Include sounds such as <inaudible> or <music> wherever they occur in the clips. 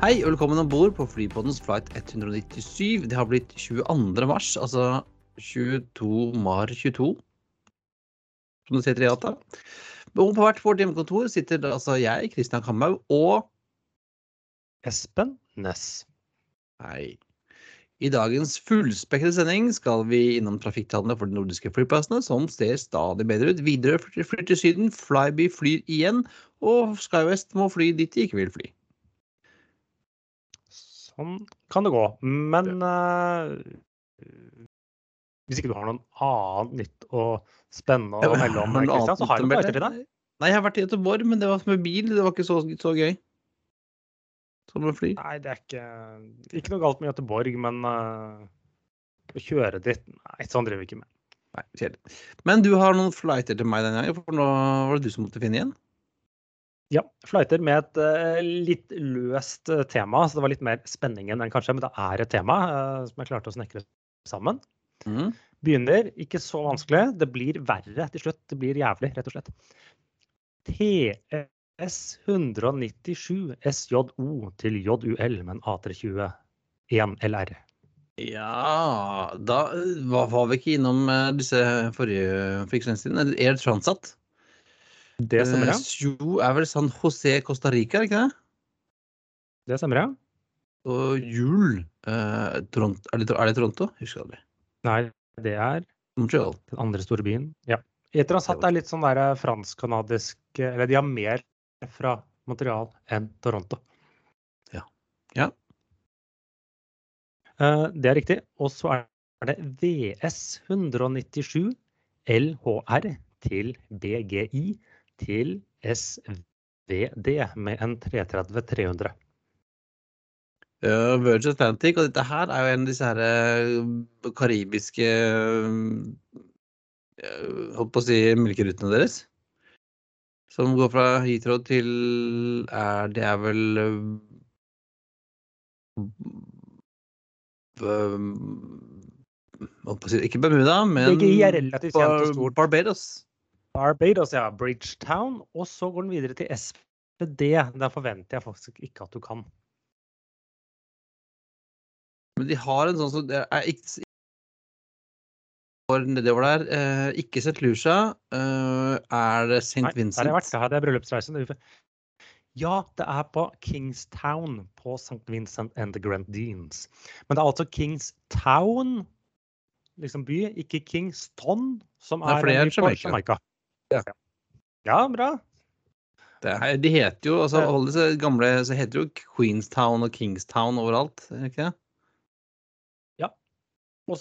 Hei og velkommen om bord på Flypoddens flight 197. Det har blitt 22. mars, altså 22 mar 22. Som det heter i data. Og på hvert vårt hjemmekontor sitter altså jeg, Kristian Kamhaug, og Espen Næss. Hei. I dagens fullspekkede sending skal vi innom trafikktallene for de nordiske flyplassene, som ser stadig bedre ut. Widerøe flyr til Syden, Flyby flyr igjen, og SkyWest må fly dit de ikke vil fly. Sånn kan det gå. Men uh, hvis ikke du har noen annet nytt og spennende å melde om, Kristian, så har du jeg noe til deg. Nei, jeg har vært i Göteborg, men det var med bil. Det var ikke så, så gøy. Som med fly. Nei, det er ikke, ikke noe galt med Göteborg, men uh, å kjøre dit Nei, sånn driver vi ikke med. Nei, kjedelig. Men du har noen flighter til meg den gangen, for nå var det du som måtte finne igjen? Ja, flighter med et uh, litt løst eh, tema, så det var litt mer spenningen enn kanskje, men det er et tema uh, som jeg klarte å snekre sammen. Mm. Begynner ikke så vanskelig. Det blir verre til slutt. Det blir jævlig, rett og slett. TS 197 SJO til JUL med en A321 LR. Ja Da var, var vi ikke innom disse forrige for Er det transatt? Air Transat. Det stemmer, ja. Sjo Jo er vel San José Costa Rica, ikke det? Det stemmer, ja. Og jul eh, Toronto, er, det, det Toronto? Husker aldri. Nei, det er Montreal. den andre store byen. Ja. Etransat er litt sånn der fransk-canadisk Eller de har mer fra Montreal enn Toronto. Ja. Ja. Eh, Det er riktig. Og så er det VS 197 LHR til BGI til SVD med en 330-300. Uh, Virgin Atlantic, og dette her er jo en av disse her eh, karibiske uh, Holdt på å si melkerutene deres. Som går fra Heathrow til er, Det er vel uh, Holdt på å si Ikke Bermuda, men Bar-. Barbados. Barbados, ja. Bridgetown. Og så går den videre til SPD. Der forventer jeg faktisk ikke at du kan. Men de har en sånn som det er ikke nedover der. Eh, ikke St. Lucia. Eh, er det St. Nei, Vincent? Der har jeg vært. Det er bryllupsreisen. Ja, det er på Kingstown på St. Vincent and the Grenadines. Men det er altså Kingstown, liksom by, ikke Kingston, som er det er på Jamaica. Jamaica. Ja. ja, bra. Det er, de heter jo, altså alle disse gamle så heter jo Queenstown og Kingstown overalt, er det ikke det? Og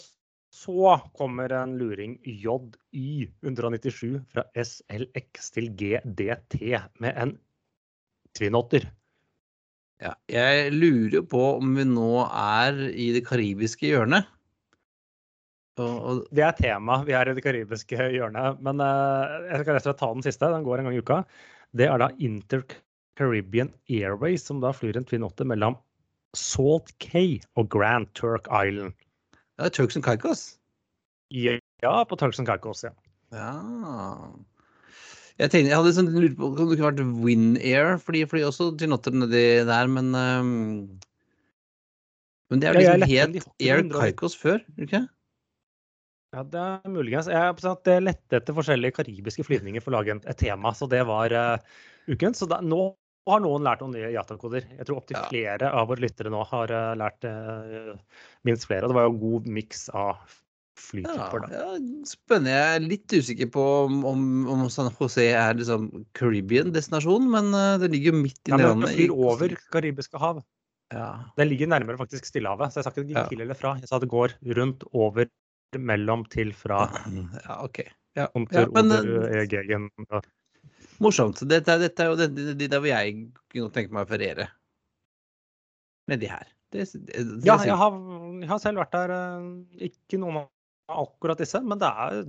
så kommer en luring JY 197 fra SLX til GDT med en twinotter. Ja. Jeg lurer jo på om vi nå er i det karibiske hjørnet. Og, Det er tema. Vi er i det karibiske hjørnet. Men eh, jeg skal rett og slett ta den siste. Den går en gang i uka. Det er da Inter Caribbean Airways, som da flyr en Twin 8 mellom Salt Cay og Grand Turk Island. ja, det er Turks and Caicos. Ja, på Turks and Caicos, ja. Ja. Jeg tenkte, jeg hadde sånn lurt på om det kunne vært Win Air, fordi de flyr også til Notter nedi der, men um, Men det er jo liksom ja, ikke Air Caicos før, du ikke? Ja, det er muligens. Jeg sånn at det lette etter forskjellige karibiske flyvninger for å lage et tema, så det var uh, uken. Så da, nå har noen lært noen nye Yata-koder. Jeg tror opptil Ja. flere av våre lyttere nå har uh, lært uh, minst flere. Og det var jo en god miks av Ja, flytyper, da. ja, spennende. Jeg er litt usikker på om, om, San José er liksom Caribbean-destinasjon, men det ligger jo midt Ja, inni men landet. det flyr over Karibiske hav. Ja. Den ligger nærmere faktisk Stillehavet, så jeg sa ikke det Ja. gikk til eller fra. Jeg sa det går rundt, over, mellom, til, fra. <clears throat> ja, OK. Ja, ja, men over, ja. eh, morsomt. Dette, dette er jo de, de, de der hvor jeg kunne tenke meg å feriere. de her. Det, det, det Ja, jeg har, jeg har selv vært der. eh, Ikke noen av akkurat disse, men det er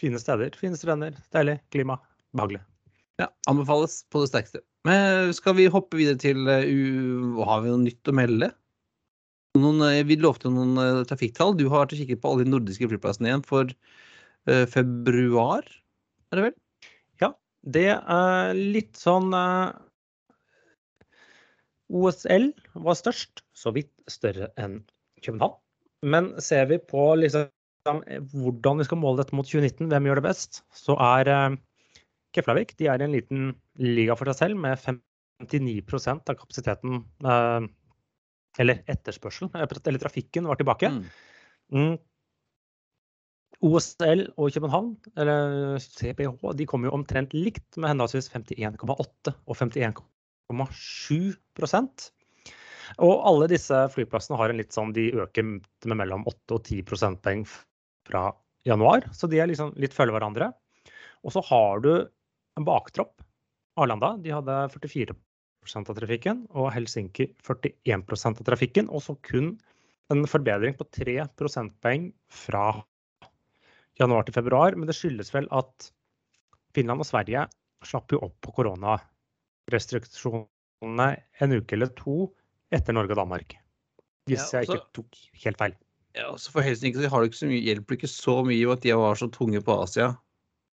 fine steder. Fine strender, deilig klima, behagelig. Ja, anbefales på det sterkeste. Men skal vi hoppe videre til eh, U... Har vi noe nytt å melde? Noen, eh, vi lovte noen eh, trafikktall. Du har vært og kikket på alle de nordiske flyplassene igjen for uh, februar, er det vel? Ja, det er litt sånn uh, OSL var størst, så vidt større enn København. Men ser vi på liksom, hvordan vi skal måle dette mot 2019, hvem gjør det best, så er Keflavik de er i en liten liga for seg selv med 59% av kapasiteten Eller etterspørselen, eller trafikken, var tilbake. Mm. Mm. OSL og København, eller CPH, de kommer jo omtrent likt med henholdsvis 51,8 og 51,7% Og alle disse flyplassene har en litt sånn, de øker med mellom 8 og 10 prosentpoeng fra januar, så de er liksom litt følger hverandre. Og så har du en baktropp. Arlanda de hadde 44 av trafikken, og Helsinki 41% av trafikken. Og så kun en forbedring på 3 prosentpoeng fra januar til februar. Men det skyldes vel at Finland og Sverige slapp jo opp på koronarestriksjonene en uke eller to etter Norge og Danmark. Hvis jeg ikke tok helt feil. Ja, altså For Helsinki så har det ikke så mye, hjelper ikke så mye at de var så tunge på Asia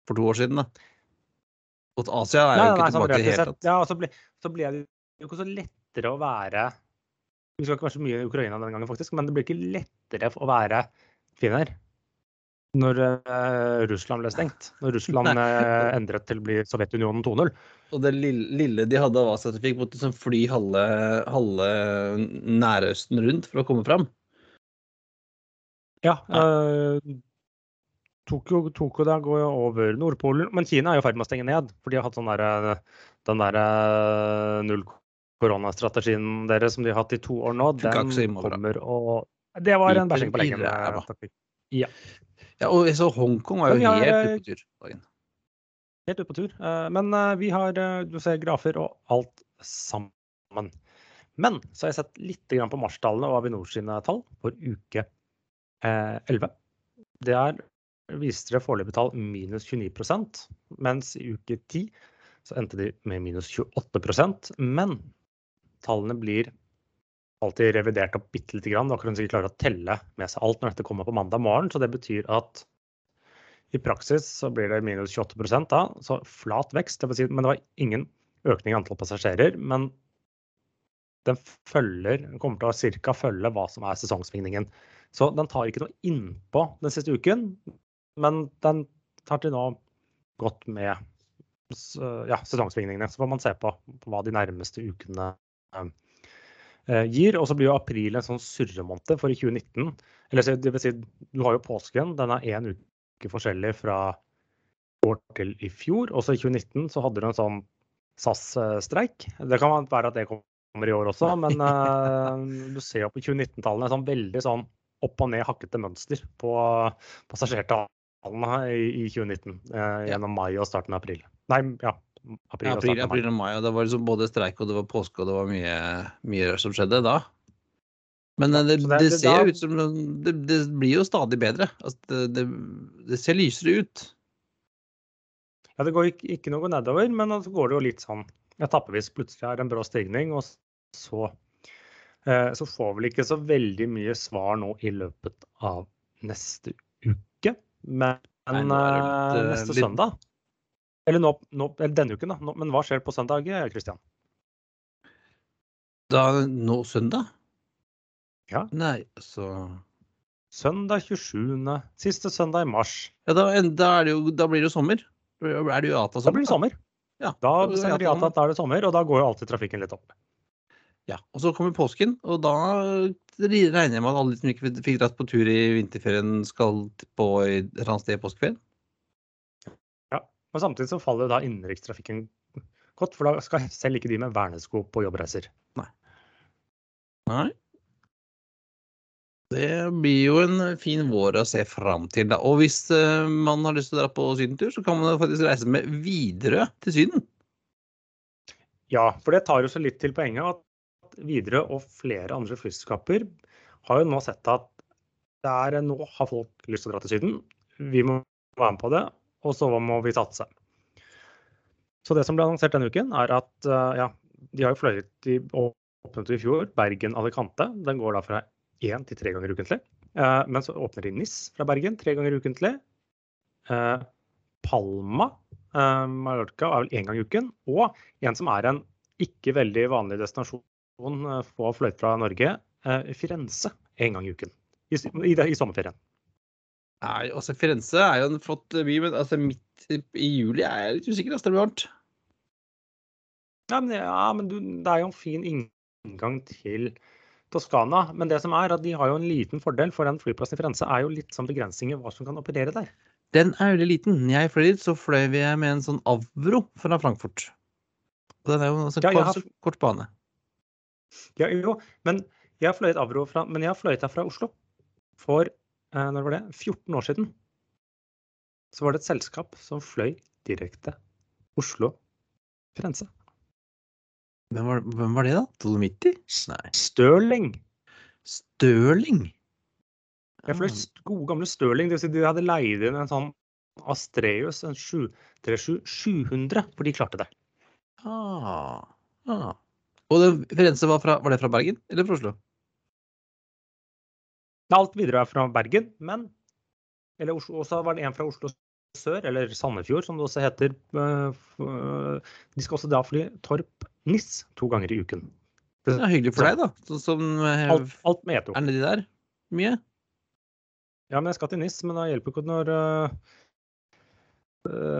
for to år siden. da. Og Asia er jo ikke tilbake i det hele tatt. Ja, så ble, det jo ikke så lettere å være Vi skal ikke være så mye i Ukraina den gangen, faktisk, men det blir ikke lettere å være finner når uh, Russland ble stengt. Når Russland <laughs> uh, endret til å bli Sovjetunionen 2.0. Og det lille, de hadde av Asia-trafikk, måtte liksom fly halve, halve Nærøsten rundt for å komme fram. Ja. Uh, Tokyo, Tokyo da går jo over Nordpolen, men Kina er jo i ferd med å stenge ned. For de har hatt sånn der, den derre null koronastrategien deres som de har hatt i to år nå. Den kommer og Det var en bæsjing på leggen. Ja. Ja, og så Hongkong var jo har, helt eh, ute på tur. dagen. Helt ute på tur. Eh, Men eh, vi har eh, du ser grafer og alt sammen. Men så har jeg sett litt på Mars-tallene og Avinor sine tall for uke eh, 11. Der viste det foreløpig tall minus 29 mens i uke 10 så endte de med minus 28% Men tallene blir alltid revidert opp bitte lite grann. Akkurat som de klarer å telle med seg alt når dette kommer på mandag morgen. Så det betyr at i praksis så blir det minus 28 da, så flat vekst. Det si, men det var ingen økning i antall passasjerer. Men den følger, kommer til å ca. følge hva som er sesongsvingningen. Så den tar ikke noe innpå den siste uken, men den tar til nå godt med ja, sesongsvingningene. Så får man se på, på hva de nærmeste ukene eh, gir. Og så blir jo april en sånn surremåned for i 2019. Eller det vil si, du har jo påsken, den er én uke forskjellig fra år til i fjor. Også i 2019 så hadde du en sånn SAS-streik. Det kan være at det kommer i år også, men <laughs> eh, du ser jo på 2019-tallene sånn veldig sånn opp og ned hakkete mønster på passasjertallene i, i 2019 eh, gjennom mai og starten av april. Nei, ja. April, Ja, april, april og mai, og det var liksom både streik og det var påske og det var mye, mye som skjedde da. Men eh, det, det, det- det- ser ut som det, det blir jo stadig bedre. Altså, det, ser lysere ut. Ja, det går ikke, ikke noe nedover, men så går det jo litt sånn etappevis. Plutselig er det en bra stigning, og så, eh, så får vel ikke så veldig mye svar nå i løpet av neste uke. Men Nei, litt, eh, neste litt- søndag Eller, nå, nå, eller denne uken, da. Nå, men hva skjer på søndag, Kristian? Da, nå søndag? Ja. Nei, altså Søndag 27. Siste søndag i mars. Ja, da, da, det jo, da blir det jo sommer. Da er det jo ATA Da blir det sommer. Ja, Da blir bestemmer de at da er det sommer, og da går jo alltid trafikken litt opp. Ja, og så kommer påsken, og da regner jeg med at alle som ikke fikk dratt på tur i vinterferien, skal på et eller annet sted i påskeferien. Men samtidig så faller da innenrikstrafikken godt, for da skal selv ikke de med vernesko på jobbreiser. Nei. Nei. Det blir jo en fin vår å se fram til, da. Og hvis eh, man har lyst til å dra på sydentur, så kan man faktisk reise med Widerøe til Syden. Ja, for det tar jo så litt til poenget at Widerøe og flere andre flyselskaper har jo nå sett at det er, nå har folk lyst til å dra til Syden. Vi må være med på det, og så må vi satse. Så det som ble annonsert denne uken, er at eh, ja, de har jo fløyet i åpnet i fjor Bergen-Alicante. Den går da fra én til tre ganger ukentlig. Eh, men så åpner de NIS fra Bergen tre ganger ukentlig. Eh, Palma, Mallorca, er vel én gang i uken. Og en som er en ikke veldig vanlig destinasjon få fløyt fra Norge Firenze én gang i uken. I sommerferien. Nei, altså Firenze er jo en flott by, men altså midt i juli er jeg litt usikker. Altså, det blir varmt. Ja, men, ja, men du, det er jo en fin inngang til Toskana. Men det som er at de har jo en liten fordel, for den flyplassen i Firenze er jo litt sånn begrensninger hva som kan operere der. Den er veldig liten. Jeg fløy dit, så fløy vi med en sånn Avro fra Frankfurt. Og den er jo altså, ja, kort, har... kort bane. Ja, jo, men jeg har fløyet Avro fra, men jeg har fløyet her fra Oslo for Eh, når var det? 14 år siden. Så var det et selskap som fløy direkte Oslo-Firenze. Hvem, hvem, var det, da? Dolomitti? Nei. Stirling. Stirling? Jeg fløy ah. gode, gamle Stirling. Det vil si de hadde leid inn en sånn Astreus, en 737-700, for de klarte det. Ah. Ah. Og det, Firenze var, fra, var det fra Bergen eller fra Oslo? Alt videre er fra Bergen, men Eller Oslo, også var det en fra Oslo sør, eller Sandefjord som det også heter. Eh, de skal også da fly Torp-Nis to ganger i uken. Det er hyggelig for deg, da. Som eh, alt, alt med Eto. Er nedi der mye? Ja, men jeg skal til NIS, men det hjelper ikke når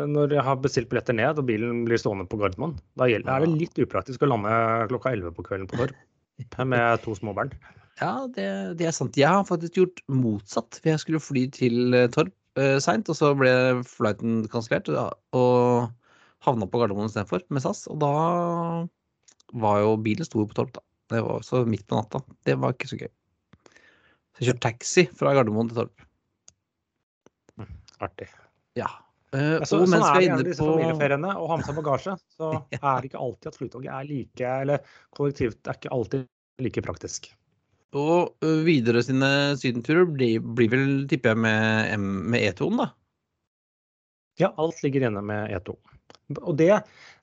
når jeg har bestilt billetter ned og bilen blir stående på Gardermoen. Da er det litt upraktisk å lande klokka 11 på kvelden på Torp <laughs> med to små barn. Ja, det, det, er sant. Jeg har faktisk gjort motsatt. For jeg skulle fly til eh, Torp eh, seint, og så ble flighten kansellert. Og havna på Gardermoen istedenfor, med SAS. Og da var jo bilen stor på Torp, da. Det var også midt på natta. Det var ikke så gøy. Så jeg kjørte taxi fra Gardermoen til Torp. Mm, artig. Ja. Så, sånn er det gjerne disse på... familieferiene. Å ha med seg bagasje, så <laughs> er det ikke alltid at flytoget er like Eller kollektivt er ikke alltid like praktisk. Og videre sine sydenturer blir, blir vel, tipper jeg, med, med E2-en, da? Ja, alt ligger inne med E2. Og det,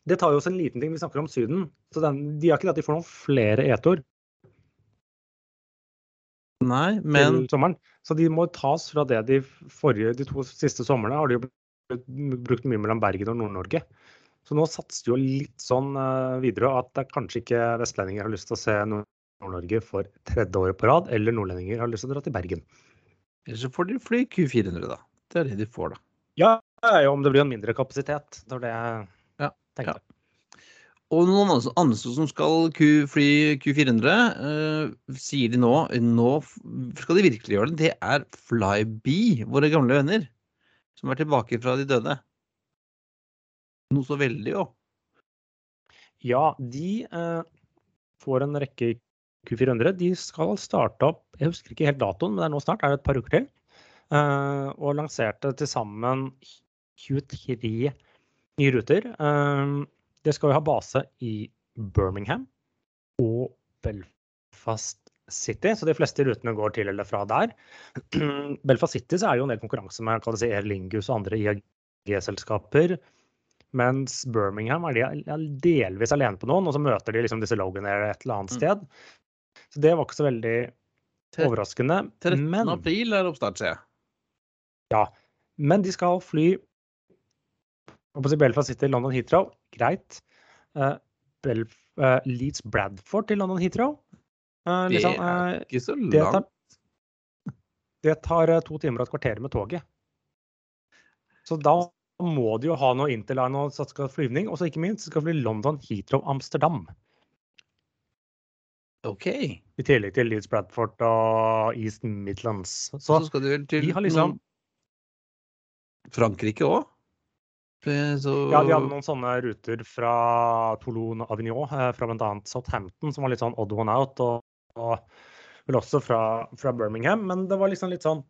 det, tar jo også en liten ting. Vi snakker om Syden. Så den, de har ikke det at de får noen flere E2-er. Nei, men sommeren. Så de må tas fra det de forrige, de to siste somrene har de jo brukt mye mellom Bergen og Nord-Norge. Så nå satser de jo litt sånn videre at det kanskje ikke vestlendinger har lyst til å se noe Nord-Norge for tredje året på rad, eller nordlendinger har lyst til å dra til Bergen. Eller så får de fly Q400, da. Det er det de får, da. Ja, om det blir en mindre kapasitet. Det var det jeg ja, tenkte. Ja. Og noen andre som skal Q, fly Q400, uh, sier de nå Nå skal de virkelig gjøre det. Det er Flybe, våre gamle venner. Som er tilbake fra de døde. Noe så veldig òg. Ja, de uh, får en rekke Q400 de skal starte opp Jeg husker ikke helt datoen, men det er nå snart. Er det et par uker til? Uh, og lanserte til sammen 23 nye ruter. Uh, det skal jo ha base i Birmingham og Belfast City, så de fleste rutene går til eller fra der. <clears throat> Belfast City så er jo en del konkurranse med si, Air Lingus og andre IAG-selskaper. Mens Birmingham er de delvis alene på noen, og så møter de liksom disse Logan Air et eller annet mm. sted. Så det var ikke så veldig overraskende. 13. Men, april er oppstart, ser jeg. Ja. Men de skal fly Belfast City, London Heathrow. Greit. Uh, Belf uh, Leeds Bradford til London Heathrow. Uh, liksom, det er ikke så langt. Det tar, <laughs> det tar to timer og et kvarter med toget. Så da må de jo ha noe interline og skal flyvning. Og så ikke minst skal fly London Heathrow Amsterdam. OK. I tillegg til Leeds Bradford og East Midlands. Så, så skal du vel til liksom, Frankrike òg? Så... Ja, de hadde noen sånne ruter fra Toulon Avignon, eh, fra bl.a. Southampton, som var litt sånn odd one out. Og, og vel også fra, fra, Birmingham. Men det var liksom litt sånn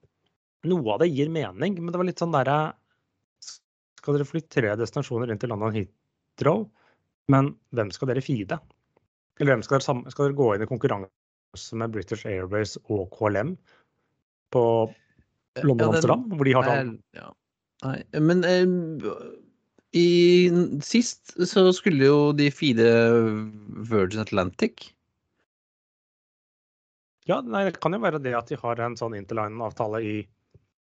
Noe av det gir mening, men det var litt sånn derre Skal dere fly tre destinasjoner inn til London Heathrow, men hvem skal dere feede? Eller hvem skal dere, skal dere gå inn i konkurranse med British Airways og KLM på London ja, Amsterdam, hvor de har sånn ja. Nei, men eh, i, sist så skulle jo de fire Virgin Atlantic Ja, nei, det kan jo være det at de har en sånn interline-avtale i,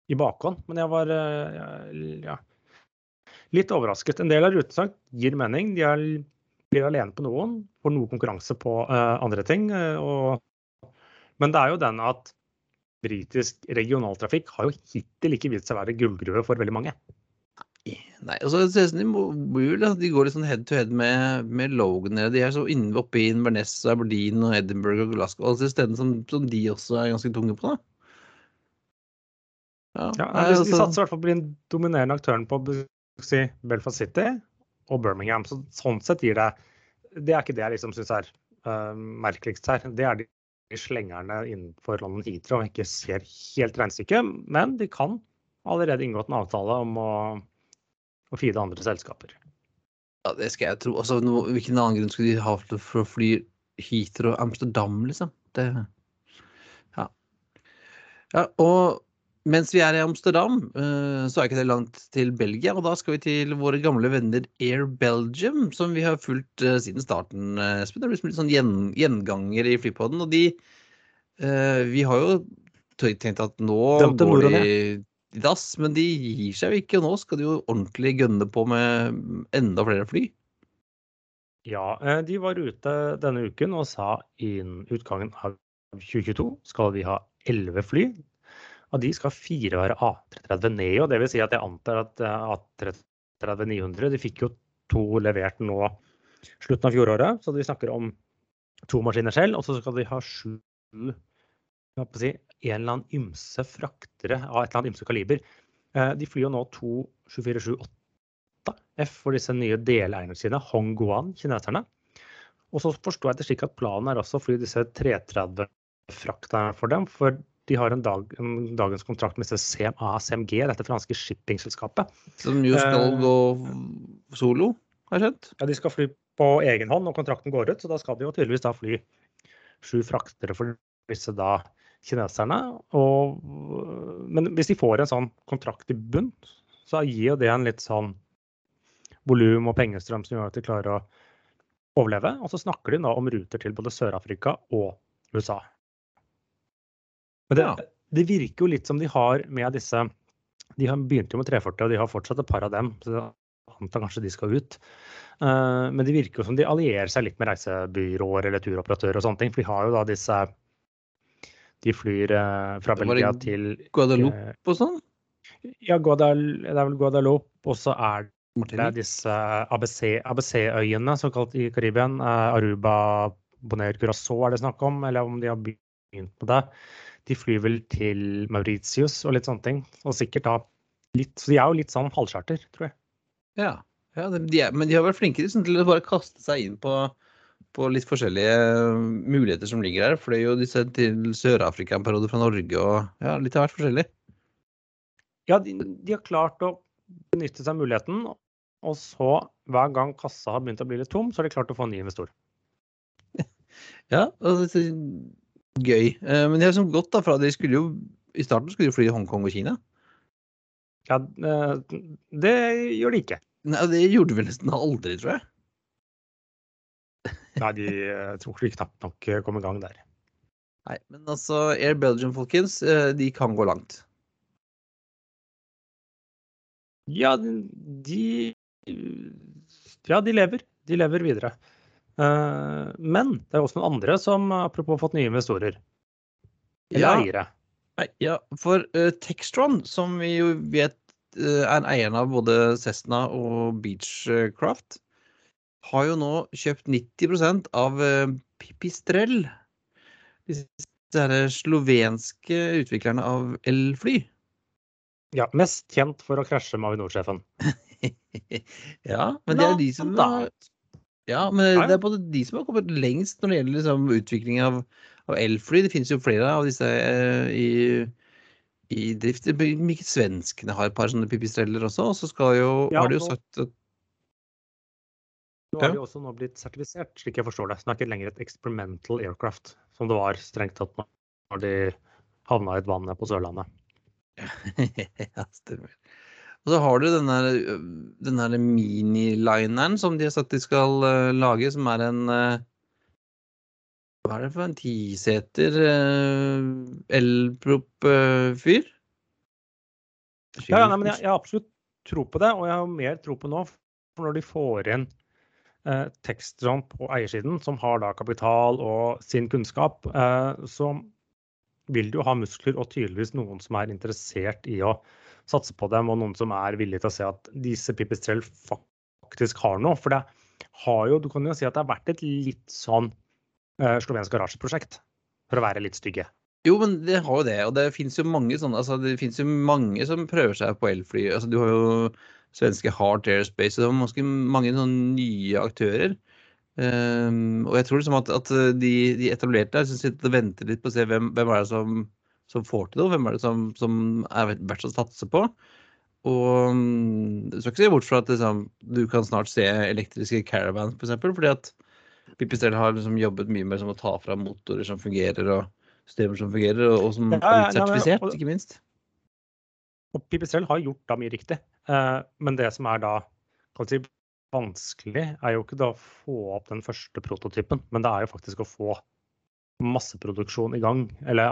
i bakhånd. Men jeg var eh, ja, litt overrasket. En del av rutene gir mening. De er blir alene på noen, får noe konkurranse på uh, andre ting. Uh, og, men det er jo den at britisk regionaltrafikk har jo hittil ikke vist seg å være gullgruve for veldig mange. Nei, altså, de, Mobil, de går litt sånn head to head med, med Logan. De er så inne oppe i Inverness, Aberdeen og Edinburgh og Glasgow. Alle altså, stedene som, som, de også er ganske tunge på. da. Ja, ja nei, de, de altså- satser i hvert fall på den dominerende aktøren på si, Belfast City og Birmingham. Så, sånn sett gir det Det er ikke det jeg liksom syns er uh, merkeligst her. Det er de slengerne innenfor London Heathrow ikke ser helt regnestykket, men de kan allerede inngått en avtale om å å fire andre selskaper. Ja, det skal jeg tro. Altså, no, hvilken annen grunn skulle de ha for å fly Heathrow og Amsterdam, liksom? Det, ja. ja. Og mens vi er i Amsterdam, uh, så er ikke det langt til Belgia. Og da skal vi til våre gamle venner Air Belgium, som vi har fulgt uh, siden starten. Espen, det blir litt sånn gjen, gjenganger i flypodden. Og de Vi har jo tenkt at nå Dømte går de i dass, men de gir seg jo ikke. Og nå skal de jo ordentlig gønne på med enda flere fly. Ja, eh, de var ute denne uken og sa innen utgangen av 2022 skal vi ha elleve fly. Av de skal fire være A330 Neo. Dvs. Si at jeg antar at eh, A330-900 De fikk jo to levert nå slutten av fjoråret, så vi snakker om to maskiner selv. Og så skal de ha sju si, en eller annen ymse fraktere av et eller annet ymse kaliber. Eh, de flyr jo nå to 747-8 F for disse nye deleierne sine, Hongguan, kineserne. Og så forsto jeg det slik at planen er også å fly disse 330-frakterne for dem. For de har en, dag, en dagens kontrakt med ASMG, dette franske shippingselskapet. Som jo skal eh, gå solo, har jeg skjønt? Ja, de skal fly på egen hånd når kontrakten går ut. Så da skal de jo tydeligvis da fly sju fraktere for disse da kineserne. Og, men hvis de får en sånn kontrakt i bunn, så gir jo det en litt sånn volum og pengestrøm som gjør at de klarer å overleve. Og så snakker de nå om ruter til både Sør-Afrika og USA. Men det, ja. det, virker jo litt som de har med disse De har begynt jo med 340, og de har fortsatt et par av dem. så jeg antar kanskje de skal ut. Uh, men det virker jo som de allierer seg litt med reisebyråer eller turoperatører og sånne ting. For de har jo da disse de flyr uh, fra Belgia til Guadeloupe og sånn? Ja, Guadal, det er vel Guadeloupe. Og så er det disse ABC-øyene, ABC såkalt i Karibia. Aruba, Bonaire, Curaçao er det snakk om, eller om de har begynt på det. De flyr vel til Mauritius og litt sånne ting. Og sikkert da litt Så de er jo litt sånn halvcharter, tror jeg. Ja, ja de er, men de har vært flinkere liksom, til å bare kaste seg inn på på litt forskjellige muligheter som ligger her. Fløy jo disse til Sør-Afrika en periode fra Norge og ja, litt av hvert forskjellig. Ja, de, de, har klart å benytte seg av muligheten. Og så, hver gang kassa har begynt å bli litt tom, så har de klart å få en ny investor. <laughs> ja, er gøy. Eh, men det er sånn godt da, for de skulle jo i starten skulle de fly i Hongkong og Kina. Ja, eh, det gjør de ikke. Nei, Det gjorde de vel nesten aldri, tror jeg. Nei, de jeg tror de knapt nok eh, kom i gang der. Nei, men altså Air Belgium, folkens, eh, de kan gå langt. Ja, de Ja, de lever. De lever videre. Eh, men det er også noen andre som apropos fått nye investorer. Eller ja. eiere. Ja, for uh, Textron, som vi jo vet uh, er eieren av både Cessna og Beechcraft, har jo nå kjøpt 90% av Pipistrell. Pipistrel. Disse slovenske utviklerne av elfly. Ja, mest kjent for å krasje med Avinor-sjefen. <laughs> ja, men det er de som har ja, men det er både de som har kommet lengst når det gjelder liksom, utvikling av, av, elfly. Det finnes jo flere av disse eh, i, i drift. Ikke svenskene har et par sånne pipistreller også. Og så skal jo, ja, har de jo sagt at nå har de også nå blitt sertifisert, slik jeg forstår det. Så det er ikke lenger et experimental aircraft, som det var strengt tatt når de havna i et vann på Sørlandet. <laughs> ja, stemmer. Og så har du den der, den der minilineren som de har sagt de skal uh, lage, som er en uh, Hva er det for en tiseter uh, elprop-fyr? ja, ja nei, men jeg, jeg har absolutt tro på det, og jeg har mer tro på nå. For når de får inn eh, Textron på eiersiden, som har da kapital og sin kunnskap, eh, så vil du jo ha muskler og tydeligvis noen som er interessert i å satse på dem, og noen som er villige til å se at disse pipistrell faktisk har noe. For det har jo, du kan jo si at det har vært et litt sånn uh, slovensk garasjeprosjekt, for å være litt stygge. Jo, men det har jo det. Og det fins jo mange sånne altså Det fins jo mange som prøver seg på elfly. Altså, du har jo svenske Heart Airspace, og det er ganske mange sånne nye aktører. Um, og jeg tror liksom at, at de, de, etablerte her sitter og venter litt på å se hvem, hvem er det som, som, får til det, og hvem er det som, som er verdt å satse på. Og du skal ikke se bort fra at liksom, du kan snart se elektriske caravans, f.eks. For fordi at Pipistrel har liksom jobbet mye med liksom, å ta fra motorer som fungerer, og systemer som fungerer, og, og som ja, har blitt sertifisert, ikke minst. Og Pipistrel har gjort da mye riktig. Uh, men det som er da kan si, vanskelig, er jo ikke da å få opp den første prototypen, men det er jo faktisk å få masseproduksjon i gang. Eller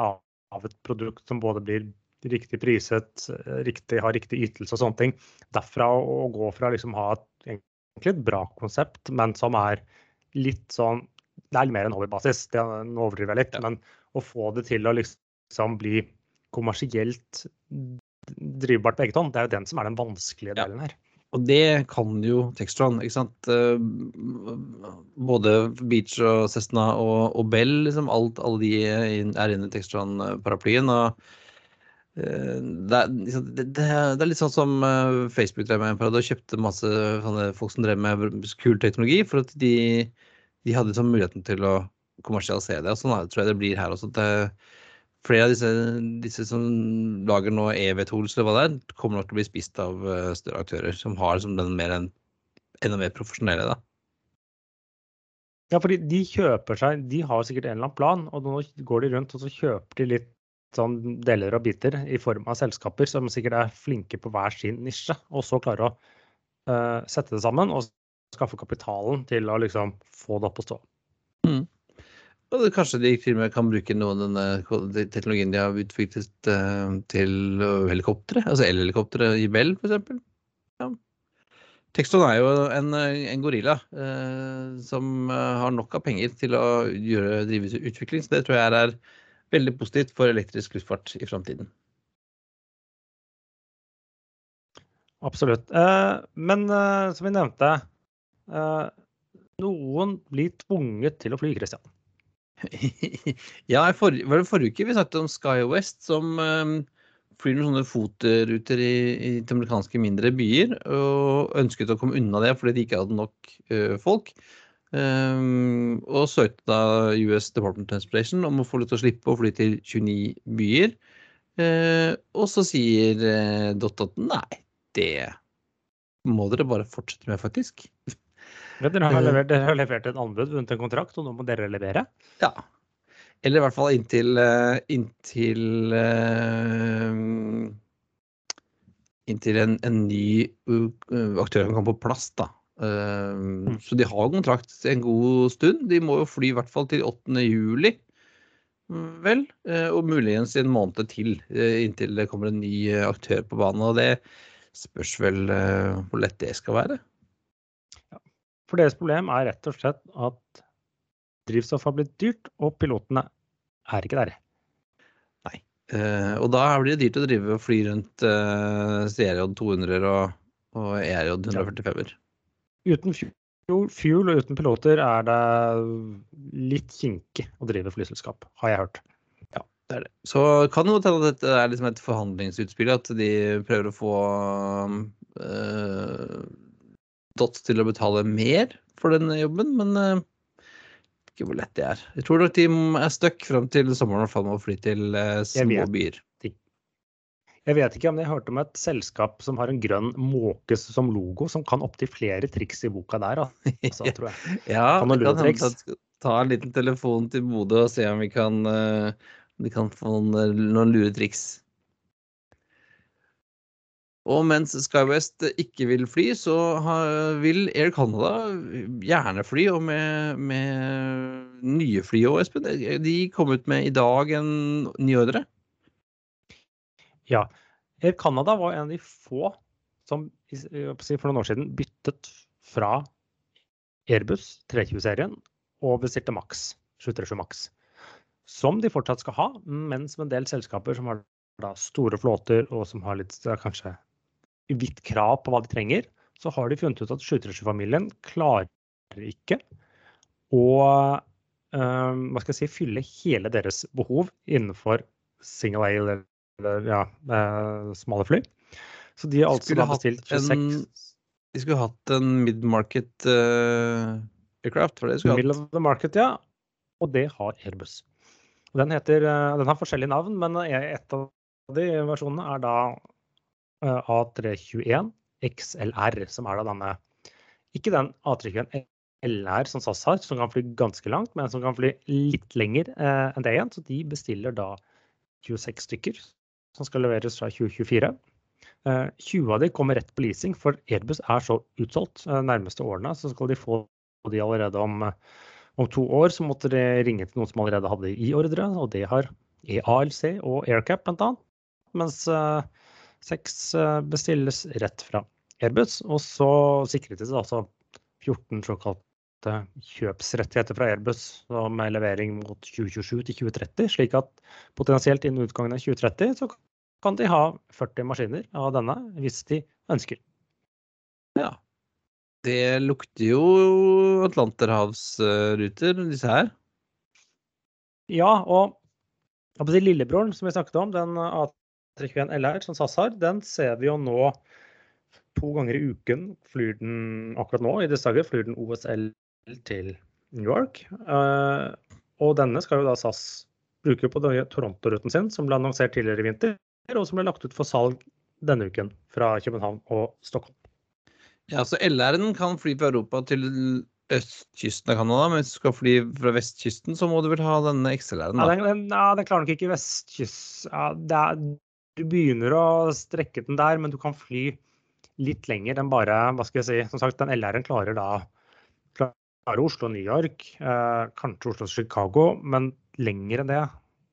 av, et produkt som både blir riktig priset, riktig, har riktig ytelse og sånne ting. Derfra å, gå fra liksom ha et, egentlig et bra konsept, men som er litt sånn Det er mer enn hobbybasis, det, nå overdriver jeg litt. Ja. Men å få det til å liksom bli kommersielt drivbart på eget hånd, det er jo den som er den vanskelige delen her. Og det kan jo Textron. ikke sant? Eh, både Beach og Cessna og, og Bell, liksom alt, alle de er inne i Textron-paraplyen. og eh, det er, det, er, litt sånn som eh, Facebook drev med en periode og kjøpte masse folk som drev med kul teknologi, for at de, de hadde liksom muligheten til å kommersialisere det. og Sånn tror jeg det blir her også. Det, flere av disse, disse som lager nå EV-tools eller hva det er, kommer nok til å bli spist av eh, større aktører som har som den mer en, enda mer profesjonelle. da. Ja, fordi de kjøper seg De har sikkert en eller annen plan, og nå går de rundt og så kjøper de litt sånn deler og biter i form av selskaper som sikkert er flinke på hver sin nisje, og så klarer å uh, sette det sammen og skaffe kapitalen til å liksom få det opp å stå. Og kanskje de til og med kan bruke noe av denne teknologien de har utviklet uh, til helikoptre, altså elhelikoptre i Bell f.eks. Ja. Texton er jo en, en gorilla uh, som har nok av penger til å gjøre, drive utvikling, så det tror jeg er veldig positivt for elektrisk luftfart i framtiden. Absolutt. men som vi nevnte, noen blir tvunget til å fly, Kristian. <laughs> ja, for, var det forrige uke vi snakket om Sky West, som um, flyr noen sånne fotruter i, i de amerikanske mindre byer, og ønsket å komme unna det fordi de ikke hadde nok uh, folk. Um, og søkte da US Department of Transportation om å få lov til å slippe å fly til 29 byer. Uh, og så sier uh, Dot at nei, det må dere bare fortsette med, faktisk. Dere har, levert, dere har levert en anbud, vunnet en kontrakt, og nå må dere levere? Ja. Eller i hvert fall inntil, eh, inntil eh, Inntil en, en ny aktør kan komme på plass, da. Mm. Så de har kontrakt en god stund. De må jo fly i hvert fall til 8. juli, vel. Og muligens i en måned til inntil det kommer en ny aktør på banen. Og det spørs vel hvor lett det skal være. For deres problem er rett og slett at drivstoff har blitt dyrt, og pilotene er ikke der. Nei. Uh, og da blir det dyrt å drive og fly rundt uh, CRJ 200 og, og ERJ 145-er. Uten fuel og uten piloter er det litt kinkig å drive flyselskap, har jeg hørt. Ja, det det. Så kan det hende at dette er liksom et forhandlingsutspill, at de prøver å få uh, stått til å betale mer for den jobben, men uh, ikke hvor lett det er. Jeg tror nok de er stuck fram til sommeren og må fly til uh, små byer. Jeg vet ikke om jeg hørte om et selskap som har en grønn måke som logo, som kan opptil flere triks i boka der. Altså, tror jeg. <laughs> ja, vi kan hente, ta en liten telefon til Bodø og se om vi kan, uh, vi kan få noen, noen lure triks. Og mens SkyWest ikke vil fly, så vil Air Canada gjerne fly, og med, med nye fly òg, Espen. De kom ut med i dag en ny ordre. Ja. Air Canada var en av de få som for noen år siden byttet fra Airbus 320-serien og bestilte Max, 737 Max. Som de fortsatt skal ha, men som en del selskaper som har store flåter og som har litt kanskje vidt krav på hva de trenger, så har de funnet ut at 737-familien klarer ikke å um, hva skal jeg si, fylle hele deres behov innenfor single A eller ja, uh, smale fly. Så de har altså bestilt 26 en, De skulle hatt en mid-market uh, aircraft? For det skulle Middle of the market, ja. Og det har Airbus. Den, heter, den har forskjellige navn, men et av de versjonene er da A321 XLR, som er da denne Ikke den A321 LR som SAS har, som kan fly ganske langt, men som kan fly litt lenger eh, enn det igjen. Så de bestiller da 26 stykker som skal leveres fra 2024. Eh, 20 av de kommer rett på leasing, for Airbus er så utsolgt eh, nærmeste årene. Så skal de få de allerede om, om to år. Så måtte de ringe til noen som allerede hadde i ordre, og det har EALC og AirCap bl.a. Mens eh, seks eh, bestilles rett fra Airbus. Og så sikret de seg altså 14 såkalte kjøpsrettigheter fra Airbus med levering mot 2027 til 2030, slik at potensielt innen utgangen av 2030 så kan de ha 40 maskiner av denne hvis de ønsker. Ja. Det lukter jo atlanterhavsruter, disse her. Ja, og lillebroren som vi snakket om, den A321 LR som SAS har, den ser vi jo nå to ganger i uken flyr den akkurat nå, i disse dager, flyr den OSL til New York. Uh, og denne skal jo da SAS bruke på Toronto-ruten sin, som ble annonsert tidligere i vinter, og som ble lagt ut for salg denne uken fra København og Stockholm. Ja, så LR-en kan fly fra Europa til østkysten av Canada, men hvis du skal fly fra vestkysten, så må du vel ha denne XLR-en? Ja, den, den, ja, den klarer nok ikke vestkyst... Ja, du begynner å strekke den der, men du kan fly litt lenger enn bare Hva skal jeg si? Som sagt, den LR-en klarer da klarer Oslo-New York, eh, kanskje Oslo og Chicago, men lenger enn det,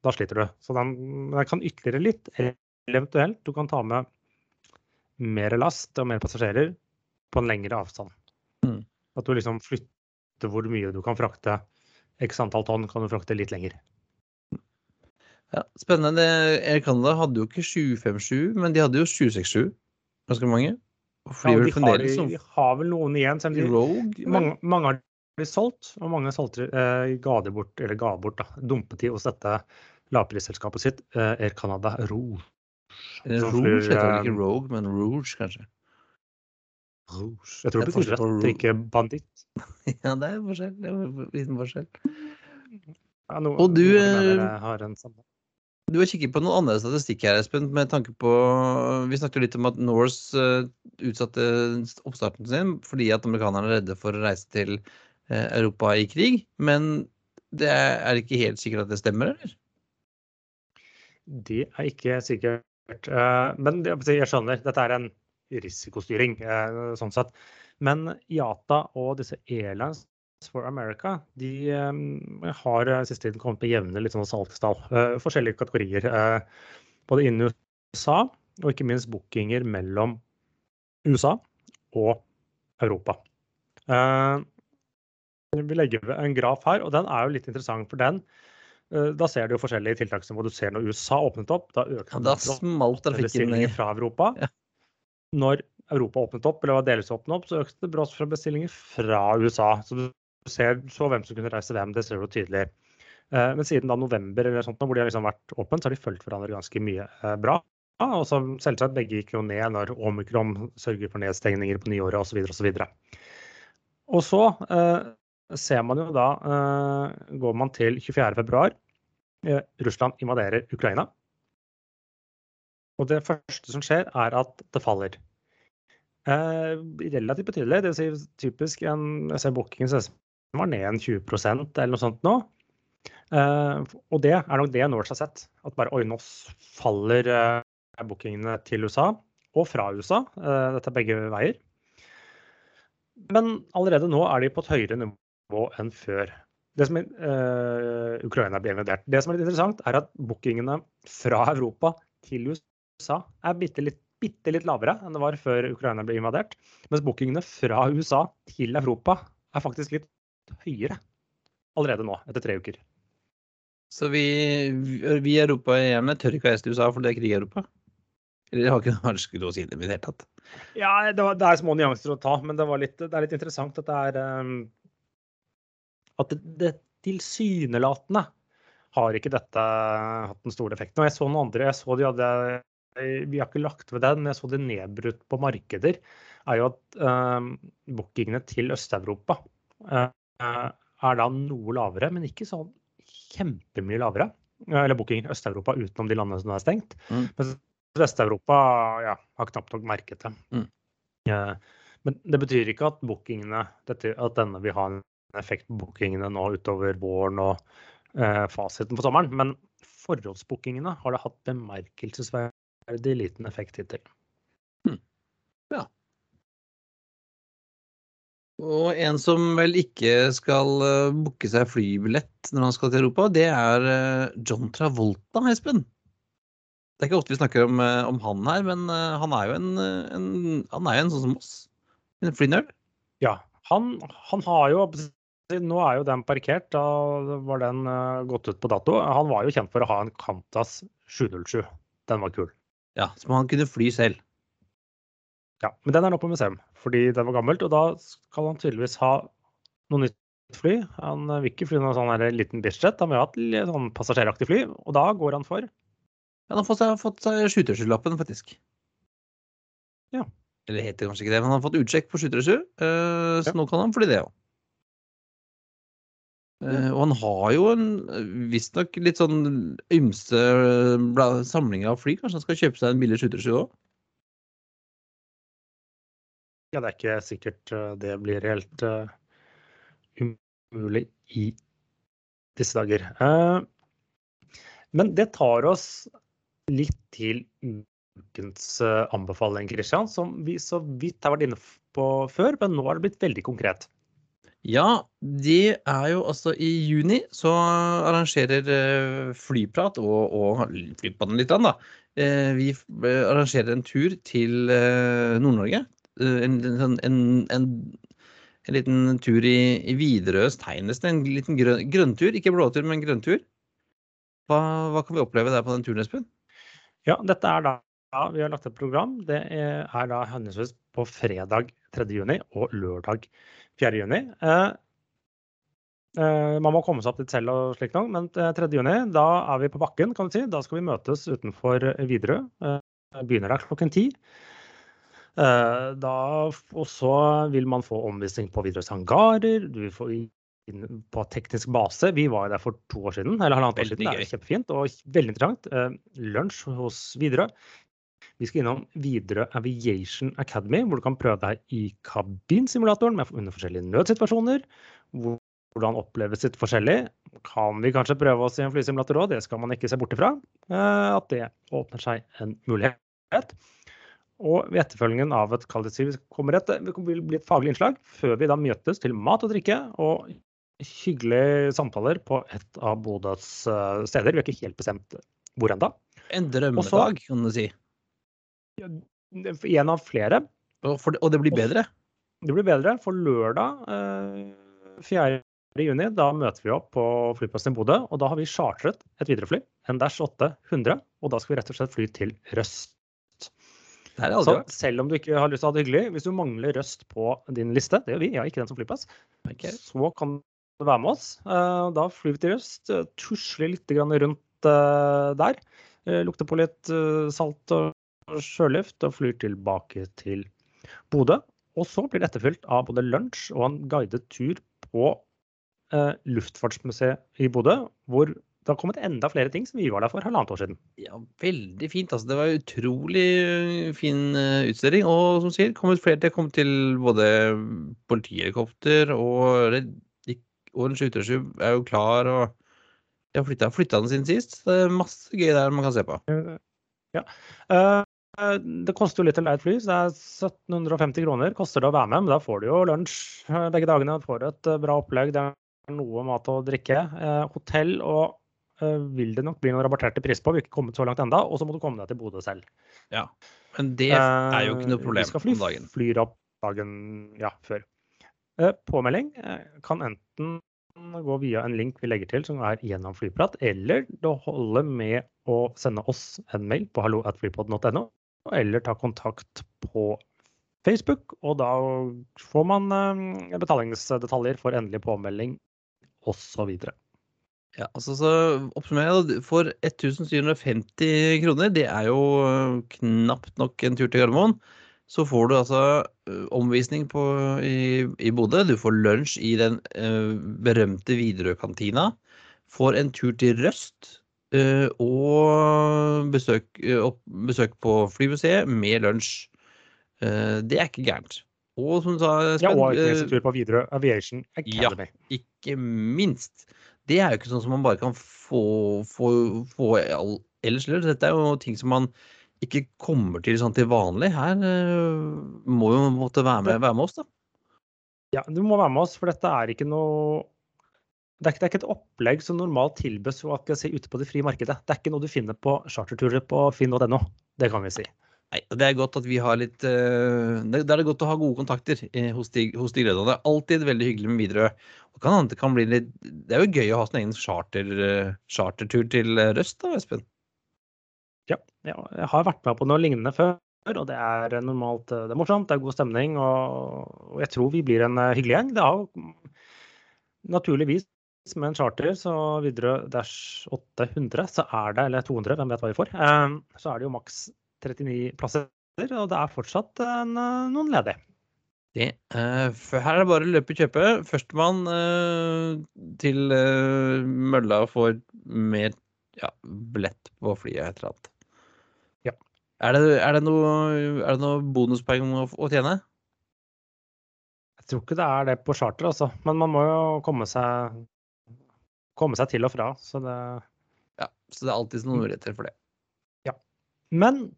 da sliter du. Så den, den kan ytterligere litt, eller eventuelt du kan ta med mer last og mer passasjerer på en lengre avstand. Mm. At du liksom flytter hvor mye du kan frakte. X antall tonn kan du frakte litt lenger. Ja, Spennende. Air Canada hadde jo ikke 757, men de hadde jo 767. Ganske mange. Ja, de, har, de, har, vel noen igjen. De, Rogue, mange, mange, har blitt solgt, og mange solgte, eh, ga de bort, eller ga bort, da, dumpet de hos dette lavprisselskapet sitt, eh, Air Canada Rouge. Rouge heter vel ikke eh, Rogue, men Rouge, kanskje? Rouge. Jeg tror det betyr rett, ikke banditt. <laughs> ja, det er forskjell. Det er en liten forskjell. Ja, noe, og du eh, har en samme. Du har kikket på noen andre statistikk her, Espen, med tanke på Vi snakket litt om at Norse uh, utsatte oppstarten sin fordi at amerikanerne er redde for å reise til uh, Europa i krig. Men det er, er ikke helt sikkert at det stemmer, eller? Det er ikke sikkert. Uh, men jeg skjønner, dette er en risikostyring, sånn sett. Men IATA og disse airlines for America de um, har uh, siste tiden kommet med jevne litt sånn salgstall. Uh, forskjellige kategorier. Både innen USA og ikke minst bookinger mellom USA og Europa. Vi legger ved en graf her, og den er jo litt interessant. for den da ser du jo forskjellige tiltaksnivå. Du ser når USA åpnet opp, da økte ja, da smalt trafikken fra Europa. Ja. Når Europa åpnet opp, eller var delvis åpnet opp, så økte det brått fra bestillinger fra USA. Så du ser så hvem som kunne reise hvem, det ser du tydelig. Eh, men siden da november eller sånt, hvor de har liksom vært åpent, så har de fulgt hverandre ganske mye eh, bra. Og så selvsagt, begge gikk jo ned når omikron sørger for nedstengninger på nyåret osv. osv. Og så eh, ser man jo da Går man til 24.2. Eh, Russland invaderer Ukraina. Og det første som skjer, er at det faller. Eh, relativt betydelig. Det vil si typisk en Jeg ser bookingen var ned en 20% eller noe sånt nå. Uh, og det er nok det Norse har sett. At bare oi, nå faller uh, bookingene til USA og fra USA. Uh, dette er begge veier. Men allerede nå er de på et høyere nivå enn før. Det som Ukraina blir invadert. Det som er litt interessant, er at bookingene fra Europa til USA er bitte litt, bitte litt lavere enn det var før Ukraina ble invadert. Mens bookingene fra USA til Europa er faktisk litt høyere allerede nå, etter tre uker. Så vi, vi i Europa igjen tør ikke å reise til USA for det er krig i Europa? Eller <laughs> har ikke noe skulle å si det i det hele tatt? Ja, det, var, det, er små nyanser å ta, men det, litt, det er litt interessant at det er um, At det, det tilsynelatende har ikke dette hatt den store effekten. Og jeg så noen andre, jeg så de hadde vi har ikke lagt ved den, men jeg så det nedbrutt på markeder, er jo at uh, bookingene til Øst-Europa uh, er da noe lavere, men ikke sånn kjempemye lavere. Eller booking Øst-Europa utenom de landene som er stengt. Mm. Men Vest-Europa ja, har knapt nok merket det. Mm. Uh, men det betyr ikke at bookingene, at denne vil ha en effekt på bookingene nå utover våren og fasiten på sommeren. Men forhåndsbookingene har det hatt bemerkelsesverdig liten effekt hittil. Mm. Ja. Og en som vel ikke skal uh, booke seg flybillett når han skal til Europa, det er uh, John Travolta, Espen. Det er ikke ofte vi snakker om, uh, om han her, men han er jo en, en, han er jo en sånn som oss. En flynerd. Ja. Han, han, har jo Nå er jo den parkert, da var den gått ut på dato. Han var jo kjent for å ha en Kantas 707. Den var kul. Ja, Som han kunne fly selv. Ja, men den er nå på museum fordi det var gammelt. Og da skal han tydeligvis ha noe nytt fly. Han vil ikke fly noen sånn her liten Bislett, han vil ha et sånn passasjeraktig fly. Og da går han for Ja, Han har fått fått skyterskylappen, faktisk. Ja. Eller heter kanskje ikke det, men han har fått utsjekk på skytersky, uh, så ja. nå kan han fly det òg. Uh, og han har jo en visstnok litt sånn ymse samling av fly. Kanskje han skal kjøpe seg en billig skyttersky òg? Ja, det er ikke sikkert uh, det blir helt uh, umulig i disse dager. men det tar oss litt til ukens anbefaling, Kristian, som vi så vidt har vært inne på før, men nå har det blitt veldig konkret. Ja, det er jo altså i juni så arrangerer eh, Flyprat og, og Flypodden litt, da. Eh, vi eh, arrangerer en tur til Nord-Norge. En, en, en, en, liten tur i, i Widerøes tegn, En liten grønn, grønntur. Ikke blåtur, men grønntur. Hva, hva, kan vi oppleve der på den turen, Espen? Ja, dette er da ja, vi har lagt et program. Det er, da henholdsvis på fredag 3. juni og lørdag 4. juni. Eh, eh, man må komme seg opp dit selv og slik noe, men 3. Eh, da er vi på bakken, kan du si. Da skal vi møtes utenfor Widerøe. Eh, begynner der klokken ti. Eh, da, og så vil man få omvisning på Widerøes hangarer. Du vil få inn på teknisk base. Vi var der for to år siden. eller halvannet år siden. Det er kjempefint og veldig interessant. Eh, lunsj hos Widerøe. Vi skal innom Widerøe Aviation Academy, hvor du kan prøve deg i kabinsimulatoren med under forskjellige nødsituasjoner. Hvordan oppleves det forskjellig? Kan vi kanskje prøve oss i en flysimulator òg? Det skal man ikke se bort ifra. Eh, at det åpner seg en mulighet. Og ved etterfølgingen av et kvalitetssiv kommer et, vil bli et faglig innslag før vi da møtes til mat og drikke og hyggelige samtaler på et av Bodøs eh, steder. Vi har ikke helt bestemt hvor ennå. En drømmedag, kan du si. En av flere. Og, for, og, det blir bedre? Det blir bedre. For lørdag eh, 4. juni da møter vi opp på flyplassen i Bodø. Og da har vi chartret et viderefly, en Dash 800. Og da skal vi rett og slett fly til Røst. Så selv om du ikke har lyst til å ha det hyggelig, hvis du mangler Røst på din liste, det gjør vi, jeg har ikke den som flypass, okay. så kan du være med oss. Eh, da flyr vi til Røst, eh, tusler litt rundt eh, der. Lukter på litt salt og sjøluft og flyr tilbake til Bodø. Og så blir det etterfylt av både lunsj og en guidet tur på Luftfartsmuseet i Bodø, hvor det har kommet enda flere ting som vi var der for halvannet år siden. Ja, Veldig fint. altså Det var utrolig eh, fin uh, utstilling. Og som sier, kommet flere til. Kommet til både politihelikopter og, og en 727 er jo klar. og de har flytta den siden sist. Det er masse gøy der man kan se på. Ja. Uh, Eh, det koster jo litt å leie et fly, så det er 1750 kroner koster det å være med. Men da får du jo lunsj eh, begge dagene, du får et eh, bra opplegg, det er noe mat og drikke. hotell og vil det nok bli noen rabatterte pris på, vi har ikke kommet så langt enda, og så må du komme deg til Bodø selv. Ja, Men det er jo ikke noe problem vi skal fly, om dagen. Flyr opp dagen ja, før. Eh, påmelding eh, kan enten gå via en link vi legger til som er gjennom Flyprat, eller det holder med å sende oss en mail på hallo.flypod.no, eller ta kontakt på Facebook, og da får man eh, betalingsdetaljer for endelig påmelding osv. Ja, altså så oppsummerer For 1750 kroner, det er jo knapt nok en tur til Gardermoen, så får du altså omvisning på, i, i Bodø. Du får lunsj i den eh, berømte Widerøe-kantina. Får en tur til Røst. eh, og besøk, opp, besøk, på Flymuseet med lunsj. det er ikke gærent. Og som du sa, Spen, Ja, og en tur på Widerøe Aviation Academy. Ja, ikke minst. Det er jo ikke sånn som man bare kan få, få, få ellers. Dette er jo ting som man ikke kommer til sånn til vanlig. Her uh, må jo måtte være med, være med oss, da. Ja, du må være med oss, for dette er ikke noe det er, ikke, det er ikke et opplegg som normalt tilbys si, ute på det frie markedet. Det er ikke noe du finner på charterturer på finn.no. Det kan vi si. Nei, Det er godt at vi har litt uh, Det er det godt å ha gode kontakter eh, hos de, hos de Det er alltid veldig hyggelig med Widerøe. Det, kan bli litt, det er jo gøy å ha sin egen charter, uh, chartertur til Røst, da, Espen? Ja, jeg har vært med på noe lignende før. Og det er normalt det er morsomt, det er god stemning. Og, jeg tror vi blir en eh, hyggelig gjeng. Det har naturligvis med en charter så videre dash 800, så er det, eller 200, hvem vet hva vi får, eh, så er det jo maks 39 plasser. Og det er fortsatt en, eh, noen ledige. Det, her er det bare å løpe og kjøpe. Førstemann til mølla får mer ja, billett på flyet, et eller annet. Er det, er det noe, er det noe bonuspoeng å, å, tjene? Jeg tror ikke det er det på charter, altså. Men man må jo komme seg, komme seg til og fra. Så det Ja, så det er alltid noen muligheter for det. Men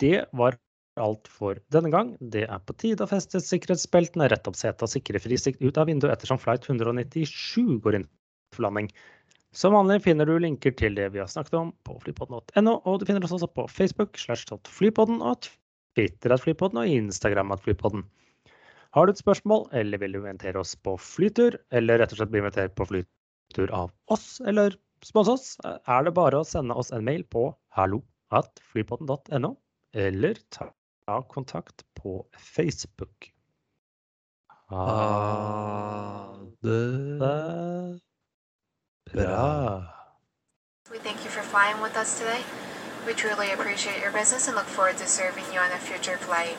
det var alt for denne gang. Det er på tide å feste sikkerhetsbeltene, rette opp setet og sikre frisikt ut av vinduet ettersom flight 197 går inn for landing. Som vanlig finner du linker til det vi har snakket om på flypodden.no, og du finner oss også på Facebook slash flypodden og Twitter at flypodden og Instagram at flypodden. Har du et spørsmål, eller vil du invitere oss på flytur, eller rett og slett bli invitert på flytur av oss, eller spons oss, er det bare å sende oss en mail på hallo at flypodden.no, eller ta kontakt på Facebook. Ha det Bra. We thank you for flying with us today. We truly appreciate your business and look forward to serving you on a future flight.